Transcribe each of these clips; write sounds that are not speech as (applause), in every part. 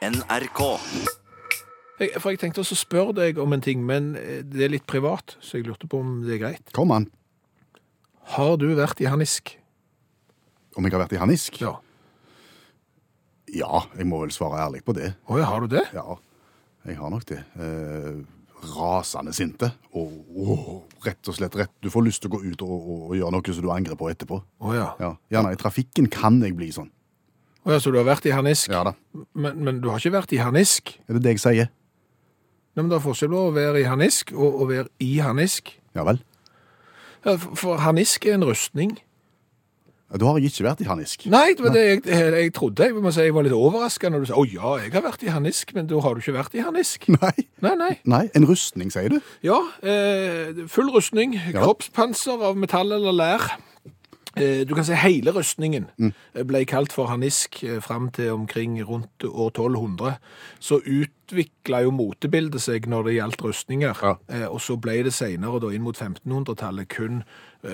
NRK. Jeg, for jeg tenkte også å spørre deg om en ting, men eh, det er litt privat, så jeg lurte på om det er greit. Kom an. Har du vært i Hannisk? Om jeg har vært i Hannisk? Ja. Ja, jeg må vel svare ærlig på det. Å ja, har du det? Ja, jeg har nok det. Eh, rasende sinte. Og, og rett og slett rett. Du får lyst til å gå ut og, og, og gjøre noe som du angrer på etterpå. Å ja. Ja, Gjerne i trafikken kan jeg bli sånn. Å ja, så du har vært i Hannisk? Ja da. Men, men du har ikke vært i Hannisk? Er det det jeg sier? Nei, men det er forskjell på å være i Hannisk og å være i Hannisk. Ja vel. Ja, for, Hannisk er en rustning. Ja, Da har jeg ikke vært i Hannisk. Nei, det var det jeg, jeg, trodde. Jeg må si jeg var litt overrasket når du sa å ja, jeg har vært i Hannisk, men da har du ikke vært i Hannisk. (laughs) Nei. Nei, nei. Nei, en rustning, sier du? Ja, eh, full rustning, kroppspanser av metall eller lær. Eh, du kan si hele rustningen eh, ble kalt for harnisk eh, fram til omkring rundt år 1200. Så utvikla jo motebildet seg når det gjaldt rustninger. Ja. Og så ble det senere, da inn mot 1500-tallet, kun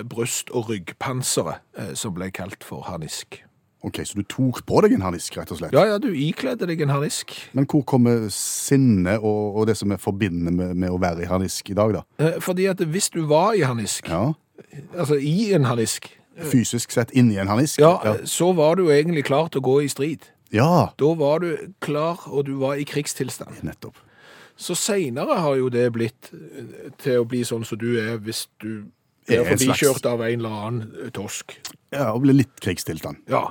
bryst- og ryggpanseret eh, som ble kalt for harnisk. Ok, Så du tok på deg en Hannisk, rett og slett? Ja, ja, du ikledde deg en harnisk. Men hvor kommer sinnet og, og det som er forbindende med, med å være i Hannisk i dag, da? Fordi at hvis du var i harnisk, Ja, altså i en harnisk, Fysisk sett inni en harnisk. ja, ja, så var du egentlig klar til å gå i strid. ja. Da var du klar, og du var i krigstilstand. Nettopp. Så seinere har jo det blitt eh, til å bli sånn som du er hvis du Er slags- forbikjørt av en eller annen eh, torsk. Ja, og blir litt krigstilstand. Ja,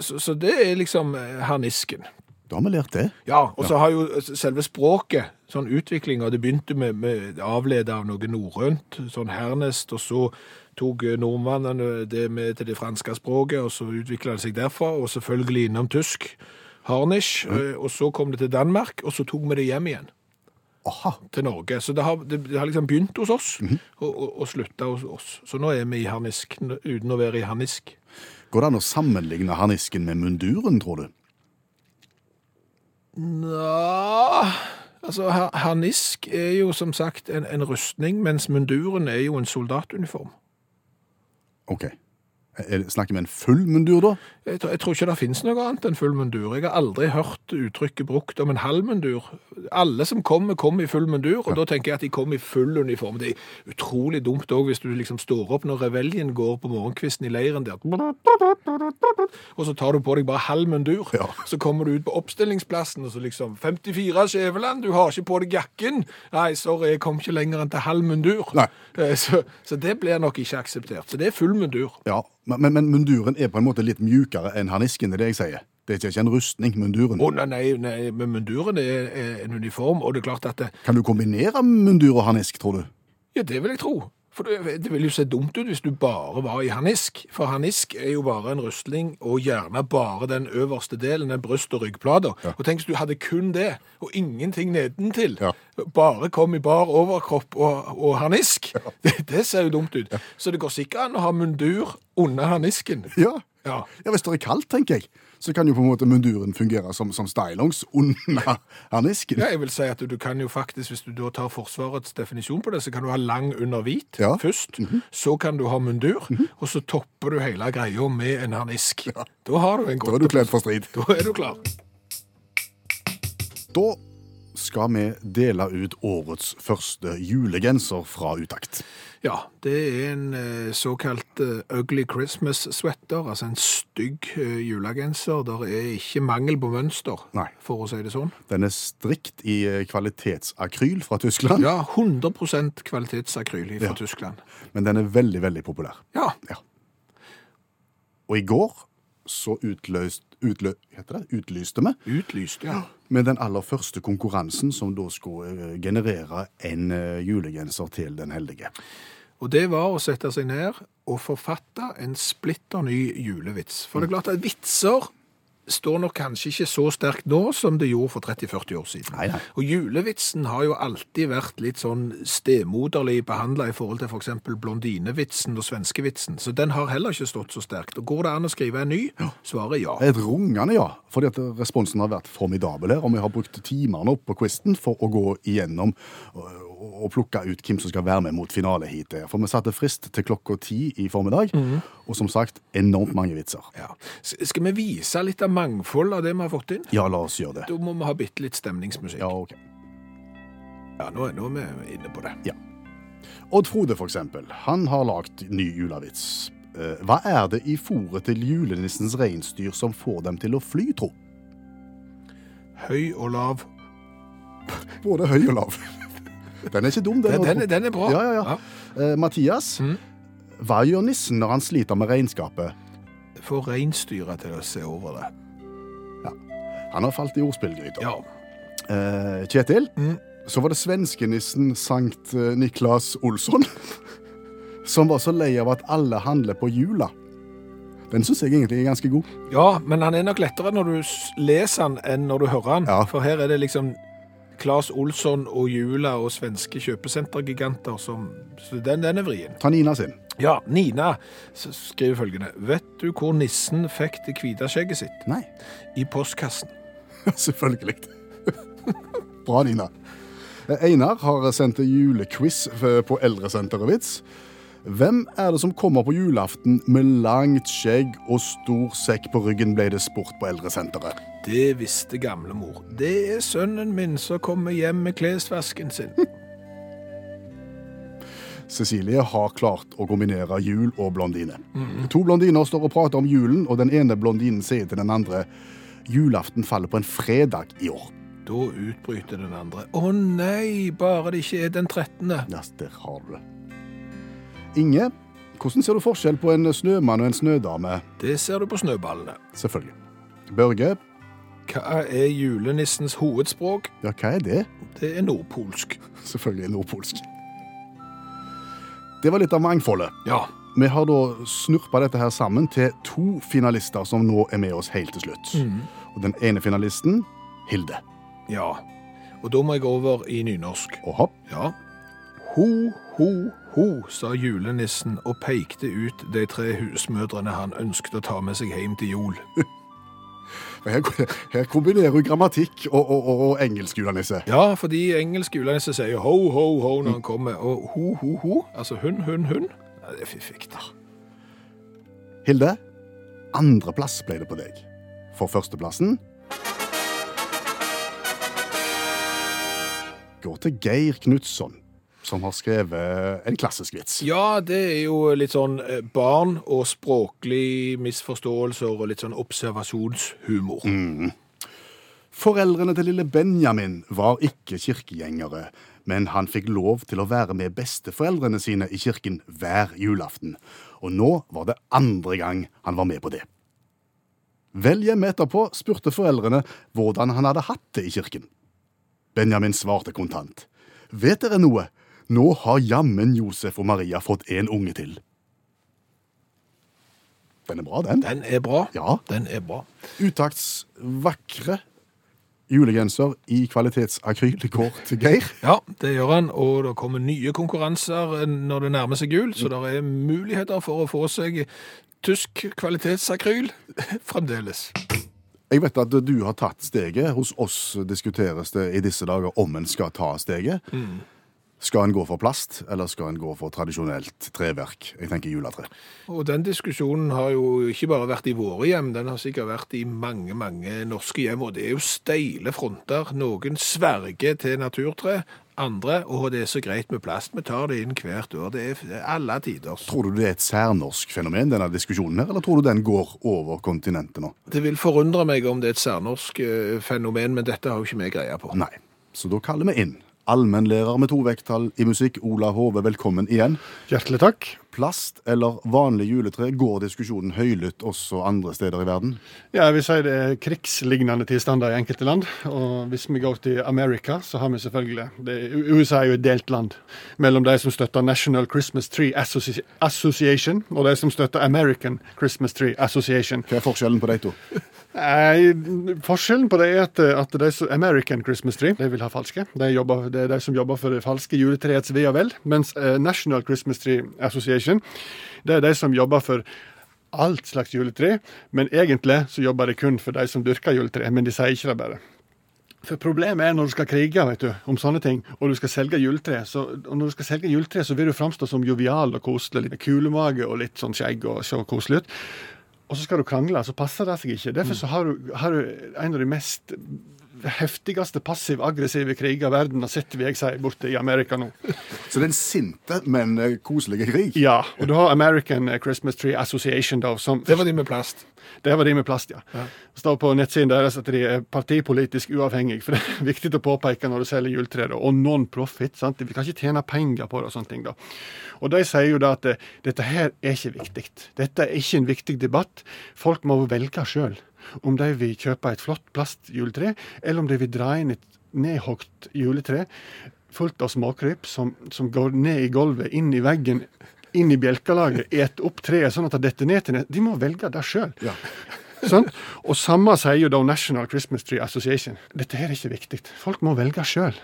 så, så det er liksom eh, harnisken. Da har vi lært det. Ja, og så har jo selve språket, sånn utvikling, og det begynte med, med avlede av noe norrønt, sånn hernest, og så tok nordmennene det med til det franske språket, og så utvikla det seg derfra, og selvfølgelig innom tysk, harnisch, Mm. og så kom det til Danmark, og så tok vi det hjem igjen. Aha. til Norge. Så det har, det, det har liksom begynt hos oss, og, og, og slutta hos oss. Så nå er vi i harnisk, uten å være i harnisk. Går det an å sammenligne harnisken med munduren, tror du? Nå Altså, harnisk er jo som sagt en, en rustning, mens munduren er jo en soldatuniform. Ok. Er, snakker vi en full mundur, da? Jeg, tror- jeg tror ikke det finnes noe annet enn full mundur. Jeg har aldri hørt uttrykket brukt om en halv mundur. Alle som kommer, kommer i full mundur, og da tenker jeg at de kommer i full uniform. Det er utrolig dumt òg hvis du liksom står opp når reveljen går på morgenkvisten i leiren der. Og så tar du på deg bare halv mundur. Ja. Så kommer du ut på oppstillingsplassen, og så liksom 54 Skjæveland, du har ikke på deg jakken. Nei, sorry, jeg kom ikke lenger enn til halv mundur. Eh, Så, så det blir nok ikke akseptert. Så det er full mundur. Ja, men, men munduren er på en måte litt mjukere enn harnisken, det er det jeg sier. Det er ikke en rustning, munduren. Å nei, nei, men munduren er, er en uniform, og det er klart at det, Kan du kombinere mundur og Hannisk, tror du? Ja, det vil jeg tro. For det, det vil jo se dumt ut hvis du bare var i harnisk. For harnisk er jo bare en rustling, og gjerne bare den øverste delen, den bryst- og ryggplata. Og tenk hvis du hadde kun det, og ingenting nedentil. Ja. Bare kom i bar overkropp og, og harnisk. (laughs) Det, det ser jo dumt ut. Så det går sikkert an å ha mundur under harnisken. Ja. Ja. ja, hvis det er kaldt, tenker jeg, så kan jo på en måte munduren fungere som, som stylongs under harnisken. Ja, jeg vil si at du, du kan jo faktisk, hvis du da tar Forsvarets definisjon på det, så kan du ha lang under hvit Ja. først, så kan du ha mundur, og så topper du hele greia med en harnisk. Da har du en Da er du kledd for strid. Da er du klar. Da skal vi dele ut årets første julegenser fra Utakt. Ja, det er en eh, såkalt eh, ugly Christmas sweater, altså en stygg eh, julegenser. Der er ikke mangel på mønster, Nei. for å si det sånn. Den er strikt i kvalitetsakryl fra Tyskland, Ja, 100% kvalitetsakryl fra Ja. Tyskland. men den er veldig, veldig populær. Ja, Ja. Og i går så utløst, utlø, heter det? utlyste vi Utlyste, ja. Med den aller første konkurransen som da skulle eh, generere en eh, julegenser til den heldige. Og det var å sette seg ned og forfatte en splitter ny julevits. For det er klart at vitser står nok kanskje ikke så sterkt nå som det gjorde for 30-40 år siden. Nei, nei. Og julevitsen har jo alltid vært litt sånn stemoderlig behandla i forhold til f.eks. blondinevitsen og svenskevitsen. Så den har heller ikke stått så sterkt. Og går det an å skrive en ny? Svaret ja. Et rungende ja, fordi at responsen har vært formidabel her, og vi har brukt timene opp på quizen for å gå igjennom å plukke ut hvem som skal være med mot finaleheatet. For vi satte frist til klokka ti i formiddag, og som sagt enormt mange vitser. Ja. Skal vi vise litt av mangfold av det vi har fått inn? Ja, la oss gjøre det. Da må vi ha bitte litt stemningsmusikk. Ja, Ja, nå, nå er vi inne på det. Odd Frode, for eksempel, han har lagt ny julavits. Eh, Hva er det i fòret til julenissens reinsdyr som får dem til å fly, tro? Høy og lav. Både høy og lav. Den er ikke dum, den. Den, den, den er bra. Ja, ja, ja. Eh, Mathias, Mm. hva gjør nissen når han sliter med regnskapet? Få reinsdyra til å se over det. Han har falt i ordspillgryta. Ja. Eh, Kjetil, Mm. så var det svenskenissen Sankt eh, Niklas Olsson (laughs) som var så lei av at alle handler på jula. Den syns jeg egentlig er ganske god. ja, men han er nok lettere når du s- leser han enn når du hører han. Ja. For her er det liksom Claes Olsson og Jula og svenske kjøpesentergiganter som Så den, den er vrien. Ta Nina sin. Ja, Nina skriver følgende. Vet du hvor nissen fikk det hvite skjegget sitt? Nei, I postkassen. (laughs) selvfølgelig. (laughs) Bra, Nina. Eh, Einar har sendt en julequiz på Eldresenteret Vits. Hvem er det som kommer på julaften med langt skjegg og stor sekk på ryggen, ble det spurt på Eldresenteret. Det visste gamlemor. Det er sønnen min som kommer hjem med klesvasken sin. (laughs) Cecilie har klart å kombinere jul og blondine. To blondiner står og prater om julen, og den ene blondinen sier til den andre julaften faller på en fredag i år. Da utbryter den andre. Å nei, bare det ikke er den 13. Ja, der har du det. Inge, hvordan ser du forskjell på en snømann og en snødame? Det ser du på snøballene. Selvfølgelig. Børge, Hva er julenissens hovedspråk? ja, hva er det? Det er nordpolsk. (laughs) Selvfølgelig nordpolsk. Det var litt av mangfoldet. Ja. Vi har da snurpa dette her sammen til to finalister som nå er med oss helt til slutt. Og den ene finalisten, Hilde. Ja. Og da må jeg over i nynorsk. Og hopp. Ja. Ho, ho, ho, sa julenissen og pekte ut de tre husmødrene han ønsket å ta med seg hjem til jul. (laughs) Her, her kombinerer du grammatikk og, og, og, og engelsk, julenisse. Ja, fordi engelsk julenisse sier ho, ho, ho når han kommer, og ho, ho, ho, altså hun, hun, hun. Ja, det er fiffig. Hilde, andreplass ble det på deg. For førsteplassen går til Geir Knutson, som har skrevet en klassisk vits. Ja, det er jo litt sånn eh, barn og språklig misforståelser og litt sånn observasjonshumor. Foreldrene til lille Benjamin var ikke kirkegjengere, men han fikk lov til å være med besteforeldrene sine i kirken hver julaften. Og nå var det andre gang han var med på det. Vel hjemme etterpå spurte foreldrene hvordan han hadde hatt det i kirken. Benjamin svarte kontant. Vet dere noe? Nå har jammen Josef og Maria fått en unge til. Den er bra, den. Den er bra. Ja. Den er bra. Utakts vakre julegenser i kvalitetsakryl går til Geir. Ja, det gjør han, og det kommer nye konkurranser når det nærmer seg jul, så det er muligheter for å få seg tysk kvalitetsakryl (laughs) fremdeles. Jeg vet at du har tatt steget. Hos oss diskuteres det i disse dager om en skal ta steget. Skal en gå for plast, eller skal en gå for tradisjonelt treverk? Jeg tenker juletre. Og den diskusjonen har jo ikke bare vært i våre hjem, den har sikkert vært i mange, mange norske hjem, og det er jo steile fronter. Noen sverger til naturtre, andre, og det er så greit med plast, vi tar det inn hvert år. Det er alle tider. Tror du det er et særnorsk fenomen, denne diskusjonen her, eller tror du den går over kontinentet nå? Det vil forundre meg om det er et særnorsk eh, fenomen, men dette har jo ikke vi greie på. Nei. Så da kaller vi inn allmennlærer med to vekttall i musikk, Ola Hove, velkommen igjen. Hjertelig takk. Plast eller vanlig juletre, går diskusjonen høylytt også andre steder i verden? Ja, jeg vil si det er krigslignende tilstander i enkelte land. Og hvis vi går til Amerika, så har vi selvfølgelig det, USA er jo et delt land mellom de som støtter National Christmas Tree Associ Association, og de som støtter American Christmas Tree Association. Hva er forskjellen på de to? Nei, forskjellen på det er at, at de som American Christmas Tree de vil ha falske. De jobber, det er de som jobber for det falske juletreets ve og vel. Mens eh, National Christmas Tree Association det er de som jobber for alt slags juletre. Men egentlig så jobber de kun for de som dyrker juletre. Men de sier ikke det bare. For Problemet er når du skal krige vet du, om sånne ting, og du skal selge juletre. Så, og når du skal selge juletre, så vil du framstå som jovial og koselig. Litt kulemage og litt sånn skjegg og se koselig ut. Og så skal du krangle, så passer det seg ikke. Derfor så har du, har du en av de mest heftigste passiv-aggressive kriger verden har sett, vil jeg si, borte i Amerika nå. Så det er en sinte, men eh, koselige krig? Ja, og du har American Christmas Tree Association, da, som Det var de med plast. Det var de med plast, ja. ja. Står på nettsiden deres at de er partipolitisk uavhengige. For det er (laughs) viktig å påpeke når du selger juletre. Og non-profit. sant? Vi kan ikke tjene penger på det og sånne ting. da. Og de sier jo da at dette her er ikke viktig. Dette er ikke en viktig debatt. Folk må velge sjøl om de vil kjøpe et flott plastjuletre, eller om de vil dra inn et nedhogd juletre fullt av småkryp som, som, går ned i gulvet, inn i veggen, inn i bjelkelaget, et opp treet sånn at det detter ned til ned. De må velge det sjøl. Ja. Sånn? Og samme sier jo da National Christmas Tree Association. Dette her er ikke viktig. Folk må velge sjøl.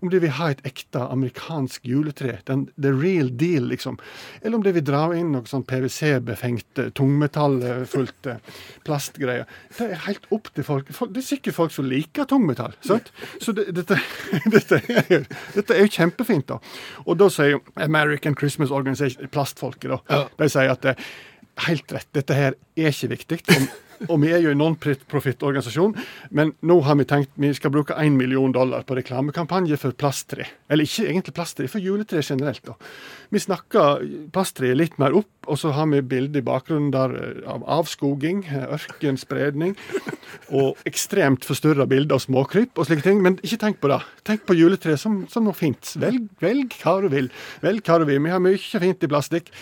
Om de vil ha et ekte amerikansk juletre, den, the real deal, liksom. Eller om de vil dra inn noe sånn PwC-befengt, tungmetallfullt eh, plastgreier. Det er helt opp til folk. Det er sikkert folk som liker tungmetall. sant? Så det, dette, (laughs) dette, er, dette, er, jo kjempefint, da. Og da sier American Christmas Organization, plastfolket, da, de sier at det, eh, helt rett, dette her er ikke viktig. Og, og vi er jo en non-profit-organisasjon, men nå har vi tenkt vi skal bruke 1 million dollar på reklamekampanje for plasttre. Eller ikke egentlig plasttre, for juletre generelt. da. Vi snakker plasttreet litt mer opp, og så har vi bilde i bakgrunnen der eh, av avskoging, ørkenspredning og ekstremt forstyrra bilder av småkryp og slike ting. Men ikke tenk på det. Tenk på juletreet som, som noe fint. Velg, velg hva du vil. Velg hva du vil. Vi har mye fint i plastikk.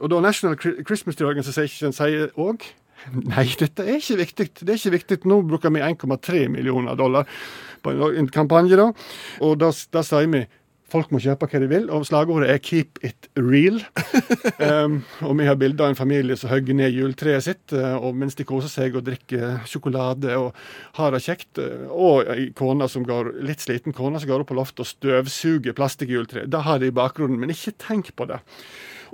Og da National Christmas Tree Organization sier òg (laughs) Nei, dette er ikke viktig. Det er ikke viktig. Nå bruker vi 1,3 millioner dollar på en kampanje, da. Og da, da sier vi Folk må kjøpe hva de vil, og slagordet er 'keep it real'. um, (laughs) og vi har bilde av en familie som hogger ned juletreet sitt, uh, og mens de koser seg og drikker sjokolade og har det kjekt. Uh, og ei kone som går, litt sliten kone som går opp på loftet og støvsuger plastikkjuletre. Det har de i bakgrunnen, men ikke tenk på det.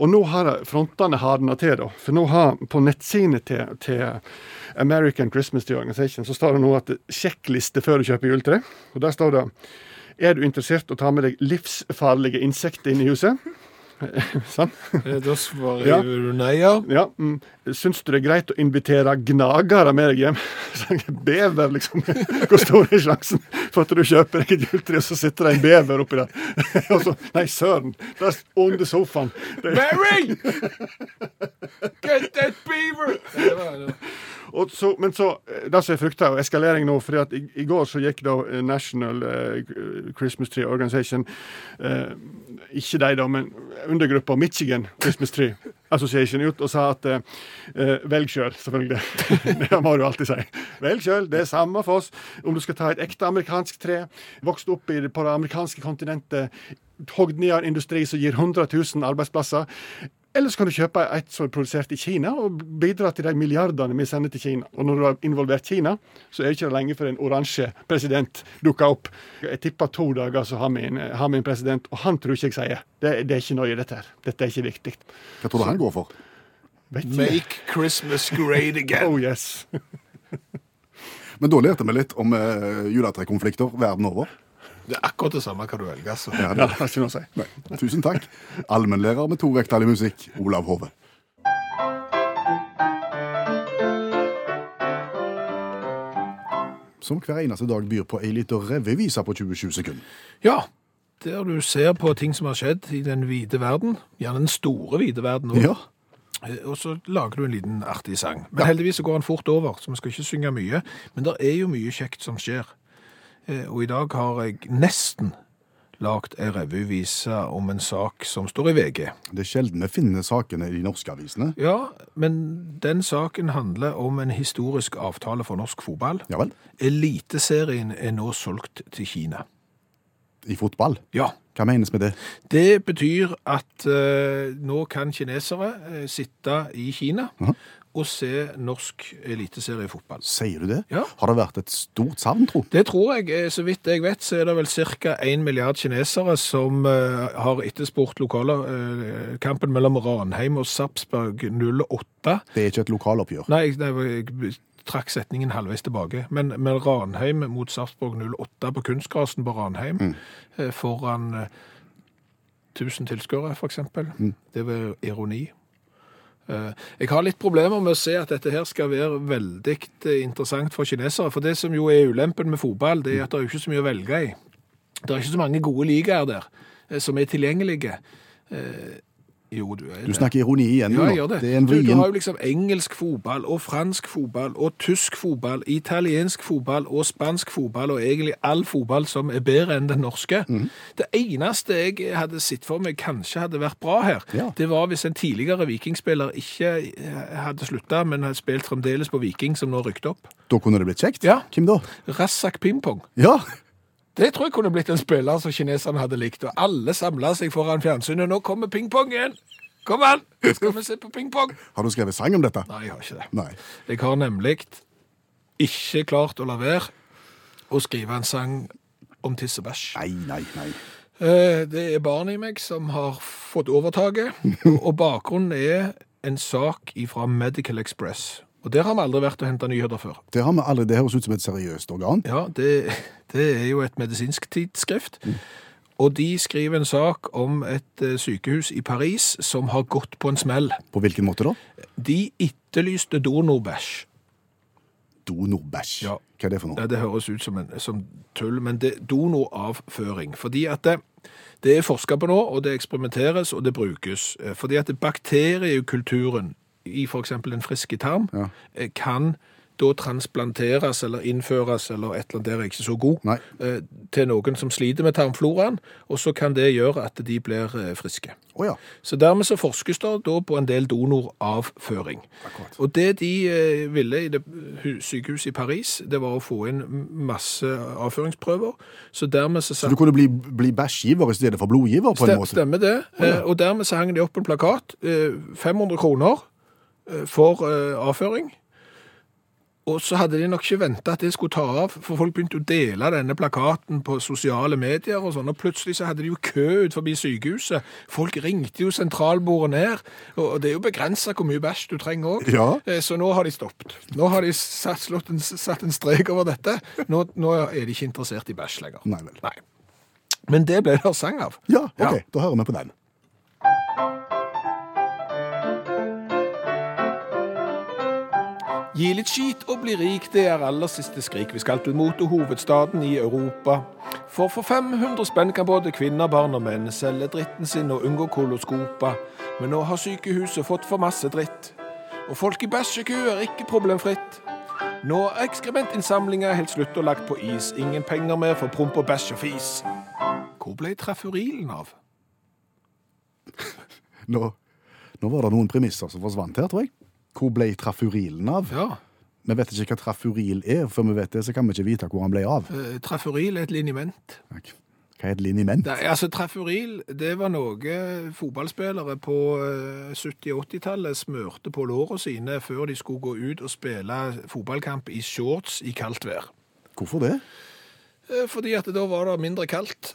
Og nå har frontene hardna til, da. For nå har på nettsidene til, til, American Christmas Day Organization så står det nå at sjekkliste før du kjøper juletre. Og der står det er du interessert å ta med deg livsfarlige insekter inn i huset? (laughs) sånn? Da svarer ja. du nei, ja. ja mm. Syns du det er greit å invitere gnagere med deg hjem? (laughs) Bever, liksom. (laughs) Hvor stor er sjansen for at du kjøper deg et juletre, og så sitter det en bever oppi der? og så, nei, søren, der under sofaen. Mary! Get that beaver! Så, men så, eh, det som jeg frykter, er eskalering nå. fordi at i, i, går så gikk da eh, National uh, Christmas Tree Organization uh, Ikke de, da, men undergruppa Michigan Christmas Tree Association ut og sa at eh, velg sjøl, selvfølgelig. (laughs) det må du alltid si. Velg sjøl, det er samme for oss. Om du skal ta et ekte amerikansk tre, vokst opp i, på det amerikanske kontinentet, hogd ned en industri som gir 100 000 arbeidsplasser, eller så kan du kjøpe et som er produsert i Kina, og bidra til de milliardene vi sender til Kina. Og når du har involvert Kina, så er det ikke lenge før en oransje president dukker opp. Jeg tipper to dager så har vi, en, har vi en president, og han tror ikke jeg sier det, det er ikke noe i dette her. Dette er ikke viktig. Hva tror du han går for? Make Christmas great again. (laughs) oh yes. (laughs) Men da lærte vi litt om uh, juletrekonflikter verden over. Det er akkurat det samme hva du velger. Altså. Ja, det har ikke noe å si. Nei. Tusen takk. Allmennlærer med to vekttall i musikk, Olav Hove. Som hver eneste dag byr på ei lita revyvise på 20-20 sekunder. Ja, der du ser på ting som har skjedd i den hvite verden. Gjerne den store hvite verden òg. Ja. Eh, og så lager du en liten artig sang. Men heldigvis så går den fort over, så vi skal ikke synge mye. Men det er jo mye kjekt som skjer. Eh, og i dag har jeg nesten lagd ei revyvise om en sak som står i VG. Det er sjelden vi finner sakene i de norske avisene. Ja, men den saken handler om en historisk avtale for norsk fotball. Ja vel. Eliteserien er nå solgt til Kina. I fotball? Ja. Hva menes med det? Det betyr at uh, nå kan kinesere uh, sitte i Kina -huh å se norsk eliteseriefotball. Sier du det? Ja. Har det vært et stort savn, tro? Det tror jeg. Eh, så vidt jeg vet, så er det vel ca. 1 milliard kinesere som uh, har etterspurt lokalkampen uh, mellom Ranheim og Sarpsborg 08. Det er ikke et lokaloppgjør? Nei, nei, jeg trakk setningen halvveis tilbake. Men, men Ranheim mot Sarpsborg 08 på kunstgrasen på Ranheim, eh, foran eh, 1000 tilskuere, for eksempel. Det var ironi. Eh, Jeg har litt problemer med å se at dette her skal være veldig eh, interessant for kinesere. For det som jo er ulempen med fotball, det er at det er ikke så mye å velge i. Det er ikke så mange gode ligaer der eh, som er tilgjengelige. Jo, du er Du snakker ironi igjen ja, jeg gjør det. Det er en du, du har jo liksom engelsk fotball og fransk fotball og tysk fotball, italiensk fotball og spansk fotball og egentlig all fotball som er bedre enn den norske. Mm. Det eneste jeg hadde sett for meg kanskje hadde vært bra her, Ja. det var hvis en tidligere vikingspiller ikke eh, hadde slutta, men hadde spilt fremdeles på Viking, som nå rykte opp. Da kunne det blitt kjekt. Ja. Hvem da? Rassak Pingpong. Ja, Det tror jeg kunne blitt en spiller som kineserne hadde likt, og alle samla seg foran fjernsynet. Nå kommer pingpongen! Kom an! Skal vi se på pingpong? Har du skrevet sang om dette? Nei, jeg har ikke det. Nei. Jeg har nemlig ikke klart å la være å skrive en sang om tissebæsj. Nei, nei, nei. Eh, Det er barnet i meg som har fått overtaket, (laughs) og bakgrunnen er en sak fra Medical Express. Og der har vi aldri vært og henta nyheter før. Det har vi aldri. Det høres ut som et seriøst organ. Ja, det, det er jo et medisinsk tidsskrift. Og de skriver en sak om et eh, sykehus i Paris som har gått på en smell. På hvilken måte da? De etterlyste donorbæsj. Donorbæsj. Ja. Hva er det for noe? Ja, det høres ut som, en, som tull, men det donoravføring. Fordi at det, det er forsket på nå, og det eksperimenteres, og det brukes. Eh, Fordi at bakteriekulturen i eksempel en frisk tarm Ja. eh, kan da transplanteres eller innføres, eller et eller annet der er ikke så god, Nei. eh, til noen som sliter med tarmfloraen, og så kan det gjøre at de blir eh, friske. Oh, ja. Så dermed så forskes det da på en del donoravføring. Akkurat. Og det de ville i det sykehuset i Paris, det var å få inn masse avføringsprøver. Så dermed så Så du kunne bli, bli bæsjgiver i stedet for blodgiver på en måte? stemmer det. Eh, og dermed så hang de opp en plakat. Eh, 500 kroner for eh, avføring. Og så hadde de nok ikke venta at det skulle ta av, for folk begynte å dele denne plakaten på sosiale medier og sånn, og plutselig så hadde de jo kø ut forbi sykehuset. Folk ringte jo sentralbordet ned, og det er jo begrensa hvor mye bæsj du trenger òg. Ja. Så nå har de stoppet. Nå har de satt, en, satt en strek over dette. Nå, nå er de ikke interessert i bæsj lenger. Nei vel. Nei. Men det ble det sang av. Ja, ok. Ja. Da hører vi på den. Gi litt skit og bli rik, det er aller siste skrik. Vi skal til motorhovedstaden i Europa. For for 500 spenn kan både kvinner, barn og menn selge dritten sin og unngå koloskopa. Men nå har sykehuset fått for masse dritt. Og folk i bæsjekø er ikke problemfritt. Nå er ekskrementinnsamlinga helt slutt og lagt på is. Ingen penger mer for promp og bæsj og fis. Hvor ble trafurilen av? (laughs) Nå, nå var det noen premisser som forsvant her, tror jeg. Hvor ble trafurilen av? Ja, Vi vet ikke hva trafuril er. Før vi vet det, så kan vi ikke vite hvor han ble av. eh, trafuril er et liniment. Hva er et liniment? Nei, altså Trafuril, det var noe fotballspillere på eh, 70- og 80-tallet smørte på lårene sine før de skulle gå ut og spille fotballkamp i shorts i kaldt vær. Hvorfor det? Eh, Fordi at da var det mindre kaldt.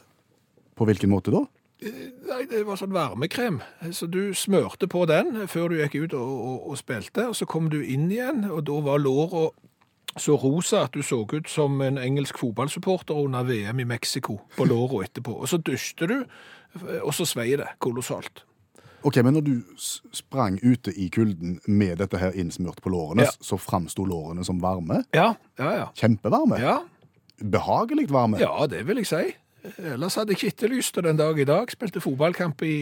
På hvilken måte da? Nei, det var sånn varmekrem. Så du smørte på den før du gikk ut og, og, og spilte, og så kom du inn igjen, og da var låra så rosa at du så ut som en engelsk fotballsupporter under VM i Mexico på låra etterpå. Og så dusjte du, og så svei det kolossalt. Ok, Men når du sprang ute i kulden med dette her innsmurt på lårene, Ja. så framsto lårene som varme? Ja, ja, ja. Kjempevarme? Ja, Behagelig varme? ja det vil jeg si. Ellers hadde jeg ikke etterlyst det den dag i dag. Spilte fotballkamp i,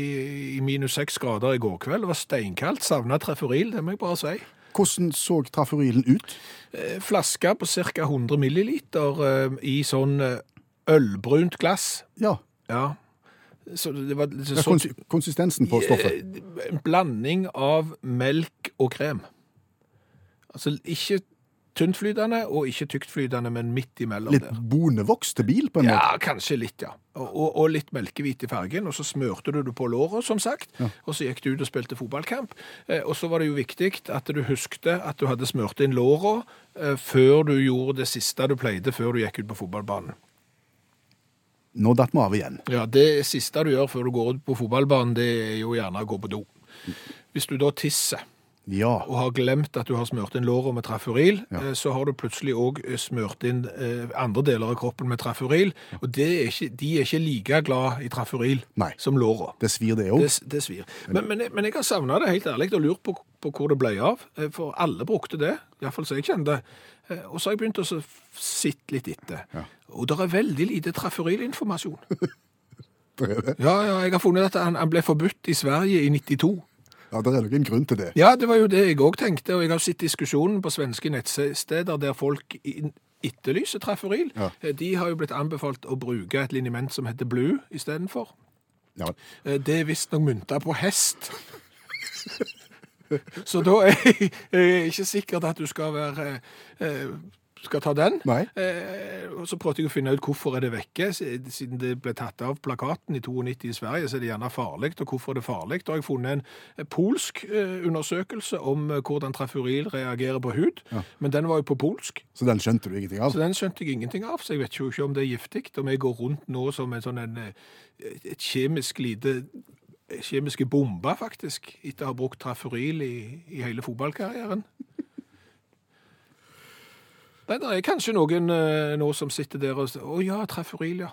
i minus seks grader i går kveld. Det var steinkaldt. Savna traforil, det må jeg bare si. Hvordan så traforilen ut? Eh, Flaske på ca. 100 milliliter eh, i sånn eh, ølbrunt glass. Ja, Ja. Så det var så, ja konsistensen på stoffet. En blanding av melk og krem. Altså ikke tyntflytende og ikke tyktflytende, men midt imellom Litt der. bonevoks til bil, på en måte? Ja, kanskje litt, ja. Og, og, litt melkehvit i fargen, og så smørte du det på låret, som sagt, og så gikk du ut og spilte fotballkamp. Eh, og så var det jo viktig at du huskte at du hadde smørt inn låret eh, før du gjorde det siste du pleide før du gikk ut på fotballbanen. Nå datt vi av igjen. Ja, det siste du gjør før du går ut på fotballbanen, det er jo gjerne å gå på do. Hvis du da tisser, Ja. og har glemt at du har smørt inn låret med trafuril, Ja. eh, så har du plutselig òg smørt inn eh, andre deler av kroppen med trafuril. Og det er ikke, de er ikke like glad i trafuril Nei. som låra. Det svir, det òg. Det, det svir. Men, men, men jeg har savna det helt ærlig og lurt på, på hvor det ble av. eh, For alle brukte det, iallfall så jeg kjente. Eh, Og så har jeg begynt å sitte litt etter. Ja. Og det er veldig lite trafurilinformasjon. (laughs) Det er det. Ja, ja, jeg har funnet at han, han ble forbudt i Sverige i 92. Ja, det er nok en grunn til det. Ja, det var jo det jeg òg tenkte, og jeg har sett diskusjonen på svenske nettsteder der folk i- etterlyser traffuril. Ja. Eh, De har jo blitt anbefalt å bruke et liniment som heter Blue istedenfor. Ja, Eh, Det er visstnok mynta på hest. (laughs) Så da er jeg ikke sikkert at du skal være eh, skal ta den. Eh, og så prøvde jeg å finne ut hvorfor er det vekke. Siden det ble tatt av plakaten i 92 i Sverige, så er det gjerne farlig. Og hvorfor er det farlig? Da har jeg funnet en eh, polsk eh, undersøkelse om eh, hvordan trafuril reagerer på hud. Men den var jo på polsk, Så den skjønte du ingenting av? så den skjønte jeg ingenting av. Så jeg vet jo ikke om det er giftig. Om jeg går rundt nå som en sånn en, et kjemisk lite kjemiske bombe, faktisk, etter å ha brukt trafuril i, i hele fotballkarrieren. Nei, det er kanskje noen eh, nå som sitter der og sier 'Å ja, Traforil, ja'.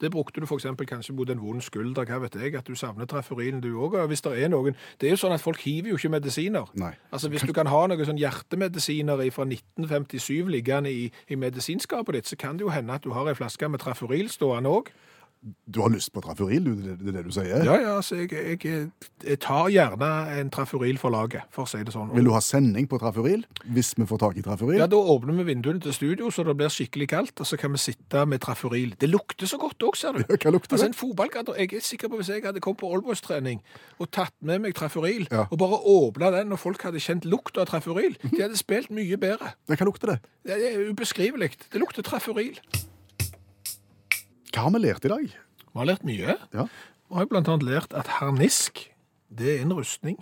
Det brukte du f.eks. kanskje mot en vond skulder. Hva vet jeg, at du savner Traforilen du òg. Hvis det er noen Det er jo sånn at folk hiver jo ikke medisiner. Nei. Altså Hvis du kan ha noen sånn hjertemedisiner fra 1957 liggende i, i medisinskapet ditt, så kan det jo hende at du har ei flaske med traffuril stående òg. Du har lyst på traferil, det er det du sier? Ja, ja, så jeg, jeg, jeg tar gjerne en traferil for laget, for å si det sånn. Vil du ha sending på traferil, hvis vi får tak i traferil? Ja, Da åpner vi vinduene til studio, så det blir skikkelig kaldt, og så kan vi sitte med traferil. Det lukter så godt òg, ser du. (laughs) Hva lukter Altså det? en fotballgader, Jeg er sikker på hvis jeg hadde kommet på oldboys-trening og tatt med meg traferil, Ja. og bare åpna den, og folk hadde kjent lukta av traferil, de hadde spilt mye bedre. Ja, Hva lukter det? Det er ubeskrivelig. Det lukter traffuril. Hva har vi lært i dag? Vi har lært mye. Ja. Vi har bl.a. lært at harnisk, det er en rustning.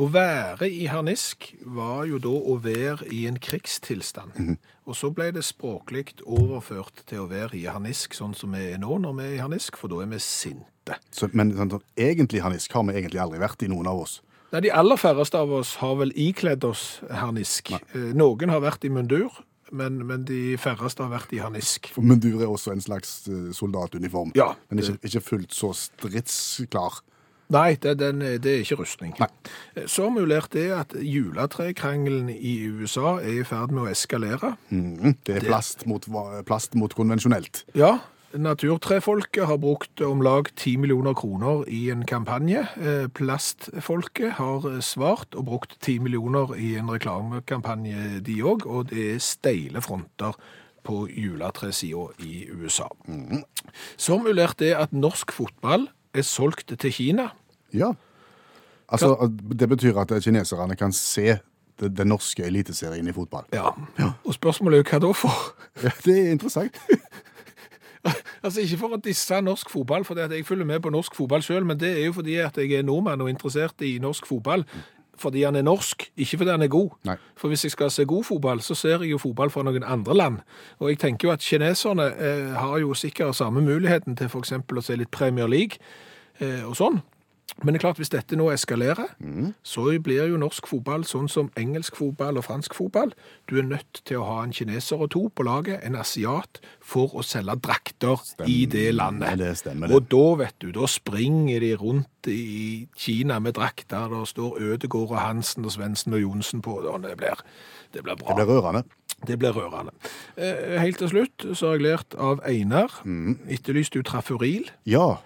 Å være i harnisk var jo da å være i en krigstilstand. Og så ble det språklig overført til å være i harnisk, sånn som vi er nå når vi er i harnisk, for da er vi sinte. Så, men sånn, egentlig harnisk har vi egentlig aldri vært i, noen av oss. Nei, De aller færreste av oss har vel ikledd oss harnisk. Eh, Noen har vært i mundur, men, men de færreste har vært i harnisk. Men du er også en slags eh, soldatuniform. Ja, Men ikke, ikke fullt så stridsklar. Nei, det, den, det er ikke rustning. Nei. Så mulert er det at juletrekrangelen i USA er i ferd med å eskalere. Mm, Det er plast mot, plast mot konvensjonelt. Ja, Naturtrefolket har brukt om lag 10 millioner kroner i en kampanje. Eh, Plastfolket har svart og brukt 10 millioner i en reklamekampanje de òg, og det er steile fronter på juletresida i USA. Som ulert vi lært det at norsk fotball er solgt til Kina. Ja. Altså, Det betyr at kineserne kan se den norske eliteserien i fotball. Ja. Og spørsmålet er jo hva da for? Ja, det er interessant. (laughs) Altså Ikke for å disse norsk fotball, for jeg følger med på norsk fotball sjøl, men det er jo fordi at jeg er nordmann og interessert i norsk fotball. Fordi han er norsk, ikke fordi han er god. Nei. For hvis jeg skal se god fotball, så ser jeg jo fotball fra noen andre land. Og jeg tenker jo at kineserne eh, har jo sikkert samme muligheten til f.eks. å se litt Premier League eh, og sånn. Men det er klart, hvis dette nå eskalerer, så blir jo norsk fotball sånn som engelsk fotball og fransk fotball. Du er nødt til å ha en kineser og to på laget, en asiat, for å selge drakter i det landet. det stemmer det. Og da, vet du, da springer de rundt i Kina med drakter. Der står Ødegård og Hansen og Svendsen og Johnsen på. Og det blir, det blir bra. Det blir rørende. Det blir rørende. Eh, helt til slutt så har jeg lært av Einar. Etterlyst du traforil? Ja.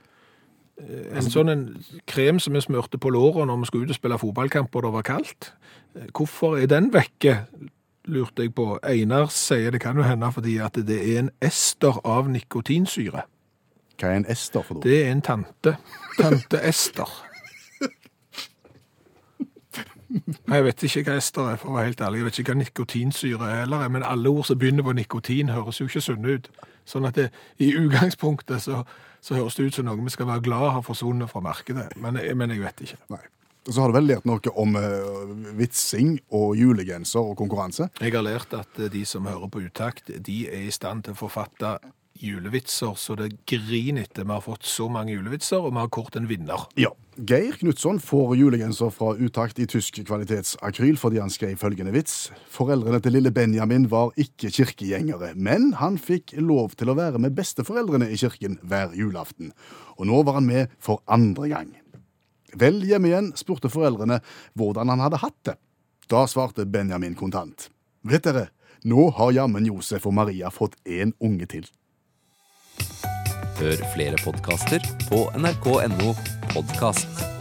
En sånn en krem som vi smørte på låret når vi skulle ut og spille fotballkamp og det var kaldt. Eh, Hvorfor er den vekke, lurte jeg på. Einar sier det kan jo hende fordi at det er en ester av nikotinsyre. Hva er en ester for noe? Det er en tante. Tante Ester. Jeg vet ikke hva ester er, for å være helt ærlig. Jeg vet ikke hva nikotinsyre er heller, men alle ord som begynner på nikotin, høres jo ikke sunne ut. Sånn at det, i utgangspunktet så, så høres det ut som noe vi skal være glad har forsvunnet fra markedet. Men, men jeg vet ikke. Nei. Så har du vel lært noe om uh, vitsing og julegenser og konkurranse? Jeg har lært at eh, de som hører på utakt, de er i stand til å forfatte julevitser, så det griner etter. Vi har fått så mange julevitser, og vi har kort en vinner. Ja. Geir Knutson får julegenser fra Utakt i tysk kvalitetsakryl fordi han skrev følgende vits. Foreldrene til lille Benjamin var ikke kirkegjengere, men han fikk lov til å være med besteforeldrene i kirken hver julaften. Og nå var han med for andre gang. Vel hjemme igjen spurte foreldrene hvordan han hadde hatt det. Da svarte Benjamin kontant. Vet dere, nå har jammen Josef og Maria fått én unge til. Hør flere podkaster på nrk.no podkast.